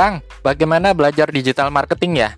Kang, bagaimana belajar digital marketing ya?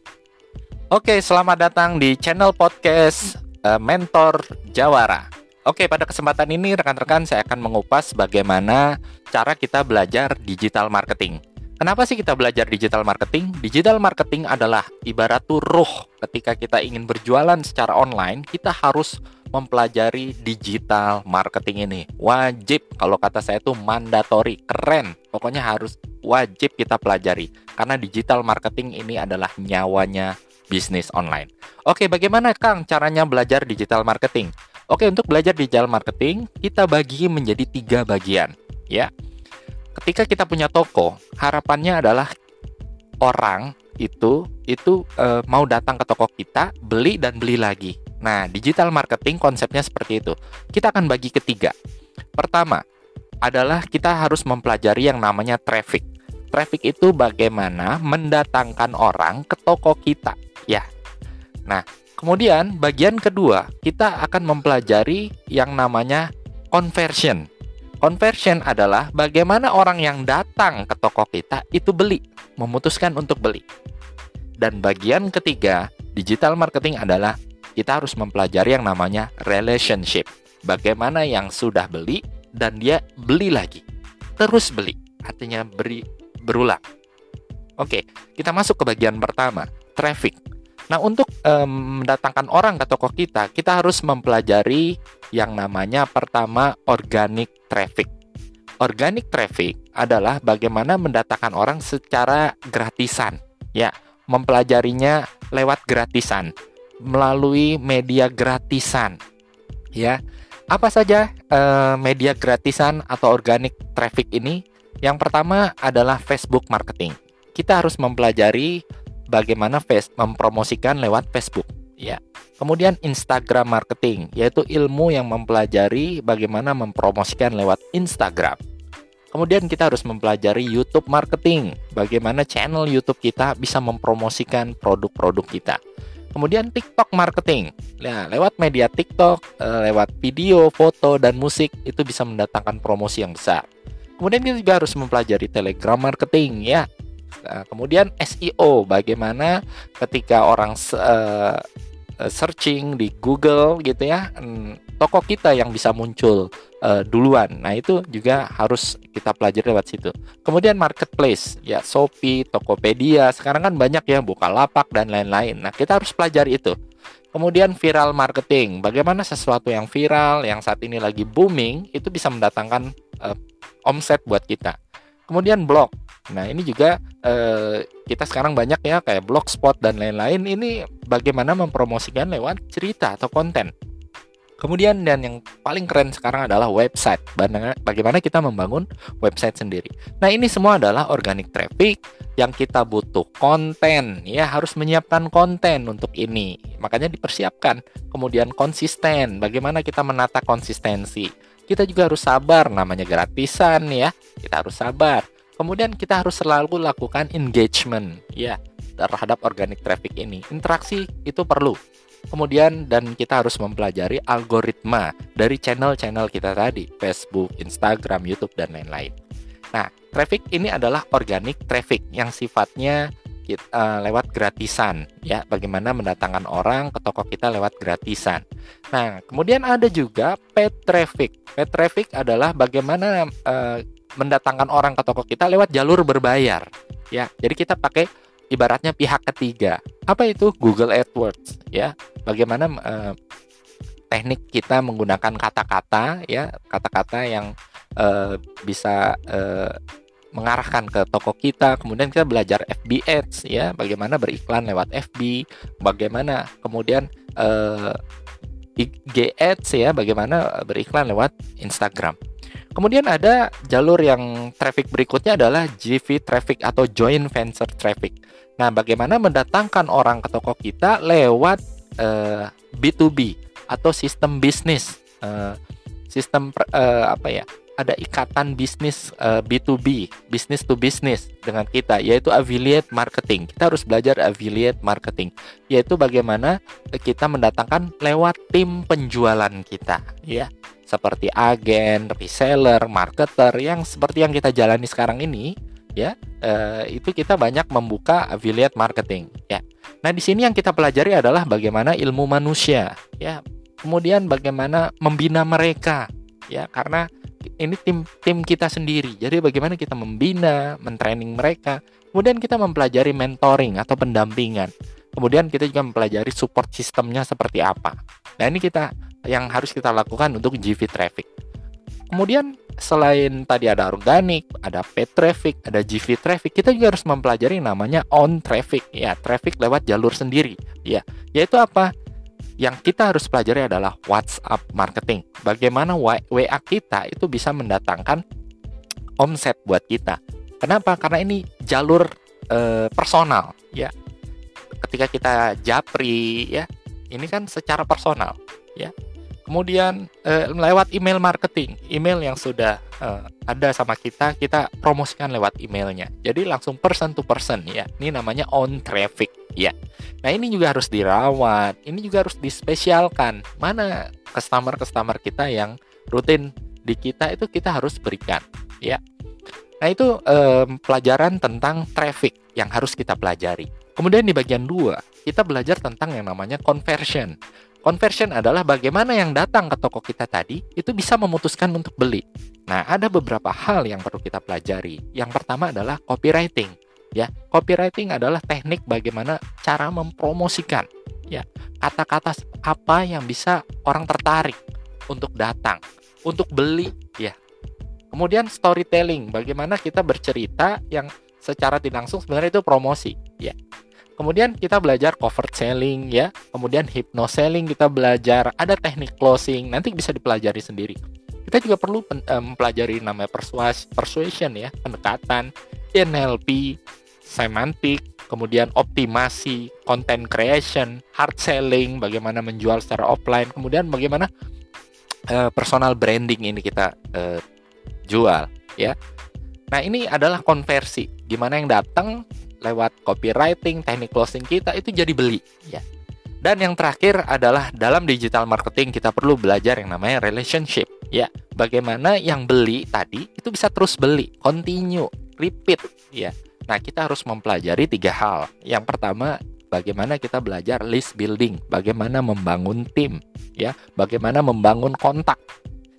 Oke, selamat datang di channel podcast uh, Mentor Jawara. Oke, pada kesempatan ini rekan-rekan saya akan mengupas bagaimana cara kita belajar digital marketing. Kenapa sih kita belajar digital marketing? Digital marketing adalah ibarat ruh ketika kita ingin berjualan secara online, kita harus mempelajari digital marketing ini. Wajib, kalau kata saya itu mandatory, keren. Pokoknya harus wajib kita pelajari. Karena digital marketing ini adalah nyawanya bisnis online. Oke, bagaimana Kang caranya belajar digital marketing? Oke, untuk belajar digital marketing, kita bagi menjadi tiga bagian. Ya, ketika kita punya toko, harapannya adalah orang itu itu e, mau datang ke toko kita, beli dan beli lagi. Nah, digital marketing konsepnya seperti itu. Kita akan bagi ketiga. Pertama adalah kita harus mempelajari yang namanya traffic. Traffic itu bagaimana mendatangkan orang ke toko kita, ya. Nah, kemudian bagian kedua, kita akan mempelajari yang namanya conversion. Conversion adalah bagaimana orang yang datang ke toko kita itu beli, memutuskan untuk beli. Dan bagian ketiga, digital marketing adalah kita harus mempelajari yang namanya relationship. Bagaimana yang sudah beli dan dia beli lagi. Terus beli, artinya beri berulang. Oke, kita masuk ke bagian pertama, traffic. Nah, untuk um, mendatangkan orang ke toko kita, kita harus mempelajari yang namanya pertama organic traffic. Organic traffic adalah bagaimana mendatangkan orang secara gratisan, ya, mempelajarinya lewat gratisan melalui media gratisan. Ya. Apa saja uh, media gratisan atau organic traffic ini? Yang pertama adalah Facebook marketing. Kita harus mempelajari bagaimana face mempromosikan lewat Facebook ya. Kemudian Instagram marketing yaitu ilmu yang mempelajari bagaimana mempromosikan lewat Instagram. Kemudian kita harus mempelajari YouTube marketing, bagaimana channel YouTube kita bisa mempromosikan produk-produk kita. Kemudian TikTok marketing, nah, lewat media TikTok, eh, lewat video, foto, dan musik itu bisa mendatangkan promosi yang besar. Kemudian kita juga harus mempelajari Telegram marketing ya, Nah, kemudian SEO, bagaimana ketika orang uh, searching di Google gitu ya, toko kita yang bisa muncul uh, duluan. Nah, itu juga harus kita pelajari lewat situ. Kemudian marketplace, ya Shopee, Tokopedia, sekarang kan banyak ya Bukalapak dan lain-lain. Nah, kita harus pelajari itu. Kemudian viral marketing, bagaimana sesuatu yang viral yang saat ini lagi booming itu bisa mendatangkan uh, omset buat kita. Kemudian blog, Nah, ini juga eh, kita sekarang banyak ya kayak blogspot dan lain-lain. Ini bagaimana mempromosikan lewat cerita atau konten. Kemudian dan yang paling keren sekarang adalah website. Bagaimana kita membangun website sendiri. Nah, ini semua adalah organic traffic yang kita butuh konten ya harus menyiapkan konten untuk ini. Makanya dipersiapkan. Kemudian konsisten. Bagaimana kita menata konsistensi. Kita juga harus sabar namanya gratisan ya. Kita harus sabar. Kemudian kita harus selalu lakukan engagement ya terhadap organic traffic ini. Interaksi itu perlu. Kemudian dan kita harus mempelajari algoritma dari channel-channel kita tadi, Facebook, Instagram, YouTube dan lain-lain. Nah, traffic ini adalah organic traffic yang sifatnya kita, uh, eh, lewat gratisan ya bagaimana mendatangkan orang ke toko kita lewat gratisan. Nah, kemudian ada juga paid traffic. Paid traffic adalah bagaimana uh, mendatangkan orang ke toko kita lewat jalur berbayar. Ya, jadi kita pakai ibaratnya pihak ketiga. Apa itu Google AdWords? Ya, bagaimana uh, teknik kita menggunakan kata-kata ya, kata-kata yang uh, bisa uh, mengarahkan ke toko kita. Kemudian kita belajar FB Ads ya, bagaimana beriklan lewat FB, bagaimana kemudian uh, IG Ads ya, bagaimana beriklan lewat Instagram. Kemudian ada jalur yang traffic berikutnya adalah GV traffic atau joint venture traffic. Nah, bagaimana mendatangkan orang ke toko kita lewat uh, eh, B2B atau sistem bisnis, uh, sistem uh, apa ya? Ada ikatan bisnis uh, B2B, business to business dengan kita, yaitu affiliate marketing. Kita harus belajar affiliate marketing, yaitu bagaimana kita mendatangkan lewat tim penjualan kita, ya. Seperti agen, reseller, marketer yang seperti yang kita jalani sekarang ini ya uh, itu kita banyak membuka affiliate marketing ya. Nah di sini yang kita pelajari adalah bagaimana ilmu manusia ya. Kemudian bagaimana membina mereka ya. Karena ini tim tim kita sendiri. Jadi bagaimana kita membina mentraining mereka kemudian kita mempelajari mentoring atau pendampingan. Kemudian kita juga mempelajari support sistemnya seperti apa. Nah ini kita yang harus kita lakukan untuk GV traffic. Kemudian selain tadi ada organik, ada paid traffic, ada GV traffic, kita juga harus mempelajari namanya on traffic, ya, traffic lewat jalur sendiri, ya. Yaitu apa? Yang kita harus pelajari adalah WhatsApp marketing. Bagaimana WA kita itu bisa mendatangkan omset buat kita. Kenapa? Karena ini jalur e, personal, ya. Ketika kita japri, ya, ini kan secara personal, ya Kemudian eh, lewat email marketing, email yang sudah eh, ada sama kita, kita promosikan lewat emailnya. Jadi langsung person to person ya. Ini namanya on traffic ya. Nah ini juga harus dirawat, ini juga harus dispesialkan. Mana customer-customer kita yang rutin di kita itu kita harus berikan ya. Nah itu eh, pelajaran tentang traffic yang harus kita pelajari. Kemudian di bagian dua kita belajar tentang yang namanya conversion. Conversion adalah bagaimana yang datang ke toko kita tadi itu bisa memutuskan untuk beli. Nah, ada beberapa hal yang perlu kita pelajari. Yang pertama adalah copywriting. Ya, copywriting adalah teknik bagaimana cara mempromosikan ya kata-kata apa yang bisa orang tertarik untuk datang, untuk beli ya. Kemudian storytelling, bagaimana kita bercerita yang secara tidak langsung sebenarnya itu promosi ya. Kemudian kita belajar cover selling ya, kemudian hypno selling kita belajar, ada teknik closing, nanti bisa dipelajari sendiri. Kita juga perlu mempelajari namanya persuas persuasion ya, pendekatan, NLP, semantik, kemudian optimasi, content creation, hard selling, bagaimana menjual secara offline, kemudian bagaimana uh, personal branding ini kita uh, jual ya. Nah, ini adalah konversi. Gimana yang datang lewat copywriting, teknik closing kita itu jadi beli ya. Dan yang terakhir adalah dalam digital marketing kita perlu belajar yang namanya relationship ya. Bagaimana yang beli tadi itu bisa terus beli, continue, repeat ya. Nah, kita harus mempelajari tiga hal. Yang pertama, bagaimana kita belajar list building, bagaimana membangun tim, ya, bagaimana membangun kontak.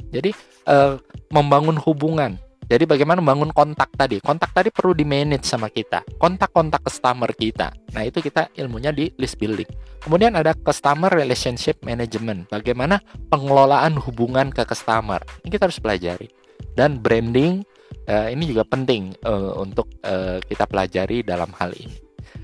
Jadi, eh, membangun hubungan jadi bagaimana membangun kontak tadi? Kontak tadi perlu di manage sama kita. Kontak-kontak customer kita. Nah, itu kita ilmunya di list building. Kemudian ada customer relationship management. Bagaimana pengelolaan hubungan ke customer. Ini kita harus pelajari. Dan branding uh, ini juga penting uh, untuk uh, kita pelajari dalam hal ini.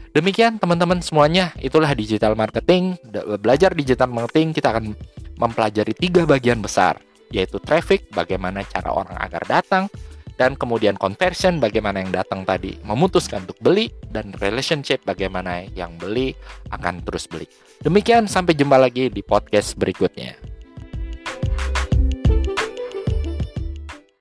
Demikian teman-teman semuanya, itulah digital marketing. Belajar digital marketing kita akan mempelajari tiga bagian besar yaitu traffic, bagaimana cara orang agar datang, dan kemudian conversion, bagaimana yang datang tadi memutuskan untuk beli, dan relationship, bagaimana yang beli akan terus beli. Demikian, sampai jumpa lagi di podcast berikutnya.